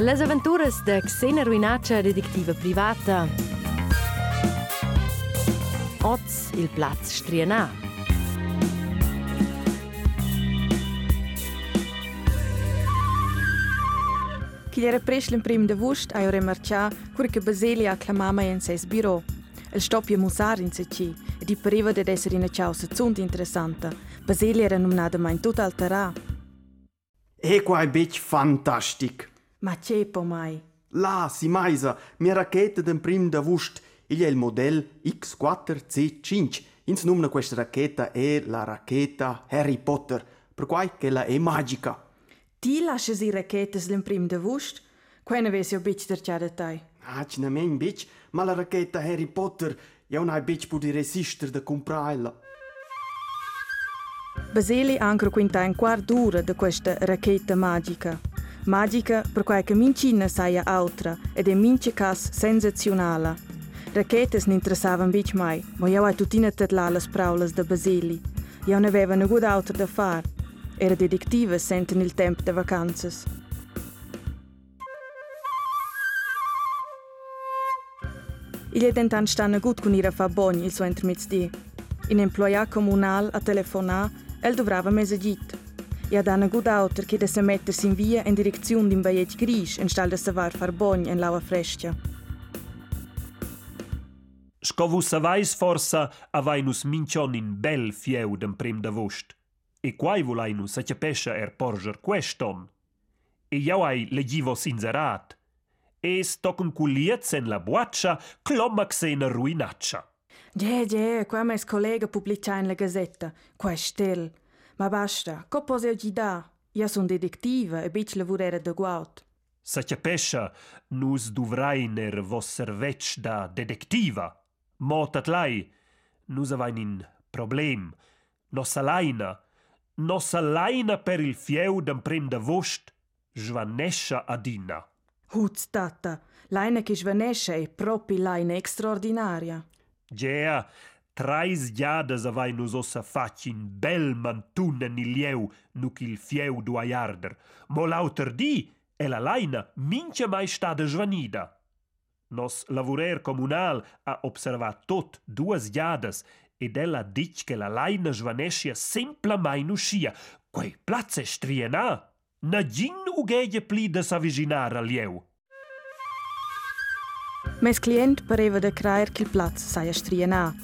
Las aventuras de Xena Ruinaccia, detectiva privata. Oz il Platz Strianà. Ki je reprešljen prim de vušt, a jo remarča, kurke bazelija klamama in se izbiro. Il stop je musar in se ci, e di pareva de essere in ciao se zunt interessante. Baselija era nominata ma in tutta altera. E qua è bitch fantastic. Ma c'è po mai. Là, si maisa, mia racchetta del prim da vust, il è il modello X4C5. Ins numna questa racchetta è la racchetta Harry Potter, per cui che la è magica. Ti lascia si racchettes in prim de vust? Quene vesi o bic der ciada tai. Ah, ci ne men bec, ma la racchetta Harry Potter, io non hai bec pudi resistere da comprarla. Baseli anche quinta un quarto d'ora di questa racchetta magica. Magica per quai che mincina saia altra ed è mince cas sensazionale. Racchettes ne interessavan bic mai, ma io hai tutina tetla le spraulas de Baseli. Io ne aveva una guda altra da far. Era detective senten il tempo de vacanzas. Il è dentan stanna gut con ira fa bogn il suo intermezdi. In employà comunal a telefonar, el dovrava mesagit. E ha dana gut auter che se mettersi in via in direzione d'un baiet gris in stal de se var far bogn in laua frescia. Sco savais forsa avainus mincion in bel fieu dem prim da vost. E quai volainus a pescia er porger queston. E jau ai legivos inserat. E stocun culiez en la buaccia, clomax en ruinaccia. Ge, ge, qua mes collega pubblica in la gazzetta. Qua è stel. Ma basta, co poseo gi da? Io son detectiva e bic lavorere da guaut. Sa pescia nus duvrainer vos servetsch da detectiva. Motat lai, nus avain in problem. Nossa laina, nossa laina per il fieu d'em prim da vost, Jvanescia adina. Huz tata, l'aina che svanesce è proprio l'aina extraordinaria. Gea, trais giadas avai nus ossa facin bel mantun en il lieu nuc il fieu du aiarder. Mo lauter di, e la laina mince mai stada svanida. Nos lavorer comunal ha observat tot duas giadas ed ella dic che la laina svanescia sempla mai nuscia. Quei platze striena. Na gin ugeie pli da s'aviginar al lieu. Mes client pareva da creer che il plaz saia striena.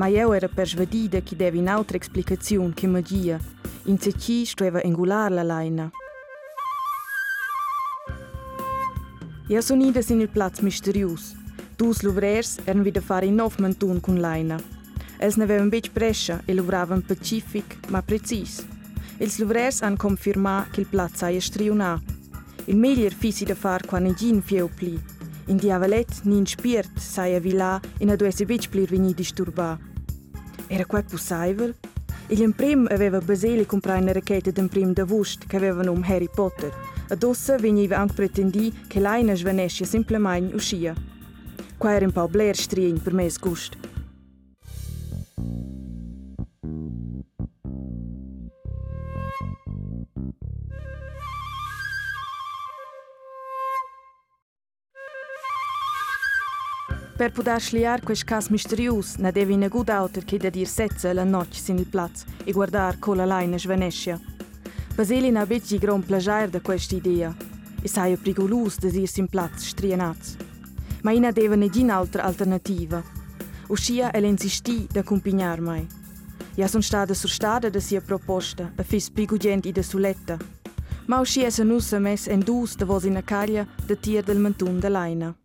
Ma io era persuadida che devi un'altra explicazione che magia. In se ci stueva angular la laina. Io sono ida in il plaz misterius. Dus luvrers erano wieder fare in nov mantun con laina. Els ne avevan bec prescia e lavoravan pacific ma precis. Els luvrers han confirmà che il plaz saia striuna. Il meglier fisi da far qua ne gin fieu pli. In diavalet nin spiert saia vila in ad esse bec plir veni disturba. Era quai possibile? Il imprim aveva Baseli comprare una racchetta d'imprim da vust che aveva nome Harry Potter. Ad ossa veniva anche pretendi che l'aina svanescia semplicemente uscia. Qua era un po' bler strien per me sgust. Per poter schliar quest cas misterius, na devi una good autor che da dir setza la noc sin il plaz e guardar con la laina svenescia. Baseli na bet di gran plagiar da questa idea e saia prigolus da dir sin plaz strienaz. Ma ina deva negin altra alternativa. Uscia el insisti da compignar mai. Ja son stada sur stada da sia proposta, a fis pigugent i da suletta. Ma uscia se nussa mes en dus da vos in a caglia da tir del mantun da laina.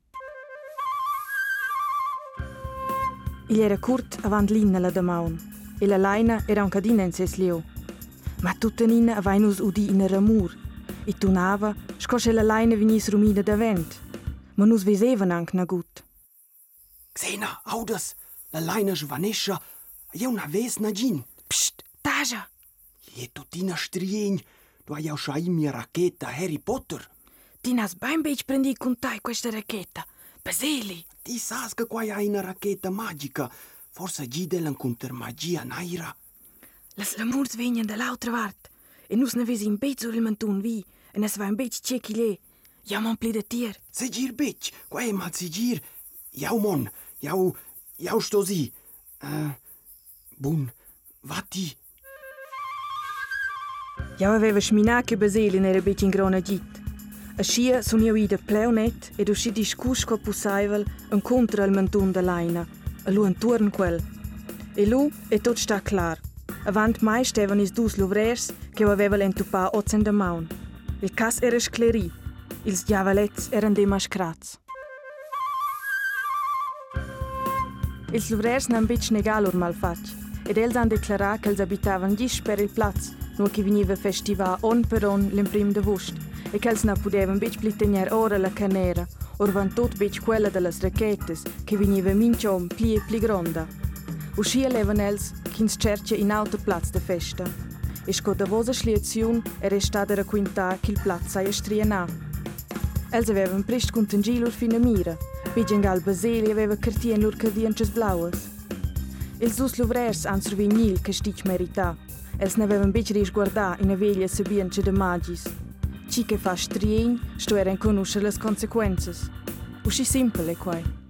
Il era curt avant l'inna la damaun, e la laina era un cadina in ses leo. Ma tutta nina avai nus udi in ramur, e tunava, scosce la laina venis rumina da vent. Ma nus vesevan anc na gut. Xena, audas, la laina Jvanescia, io una ves na gin. Psst, taja! Je tutina strien, du hai jau schai mia racchetta Harry Potter. Tinas bain bec prendi contai questa racchetta. Peseli. Ti sas che qua hai una racchetta magica. Forse Gidelen contro magia naira. Las lamurs venien dall'altra parte. E nus ne vesi in pezzo il mantun vi. E ne sva in pezzo c'è chi le. Jam on plide tier. Se gjir beq, qua e ma si gjir. ja mon, ja jau shtozi. Uh, bun, vati. Jau aveva shminake bezelin e rebeqin grona gjit. A scia sun io ida pleunet ed usci discus co pussaivel en contra al mantun da laina. A lu en turn quel. E lu e tot sta clar. Avant mai stevan is dus luvrers che aveva l'entupà ozen da maun. Il cas era scleri. Ils giavalets eran demascrats. Ils luvrers n'han bitch negal ur malfatg. Ed els han declarat che els abitavan gis per il plaz, no che veniva festival on per on l'imprim de vust, e che na pudevan bitch tenir ora la canera, or van tot bitch quella de las raquetes, che veniva minchom pli e pli gronda. Uscia levan els ch'ins cerce in auto plaz de festa. E sco da vosa schliaziun era stata racquintà che il plaz sai estrianà. Els avevan prest contengilur fina mira, Pigengal Baseli aveva cartien lur cadiences blauas. Els dus luvrers han survignil che stic merità. Els ne avevan bec ris guardà in a veglia sabience de magis. Ci che fa strien, sto eren conoscer las consequences. Usci simple quai.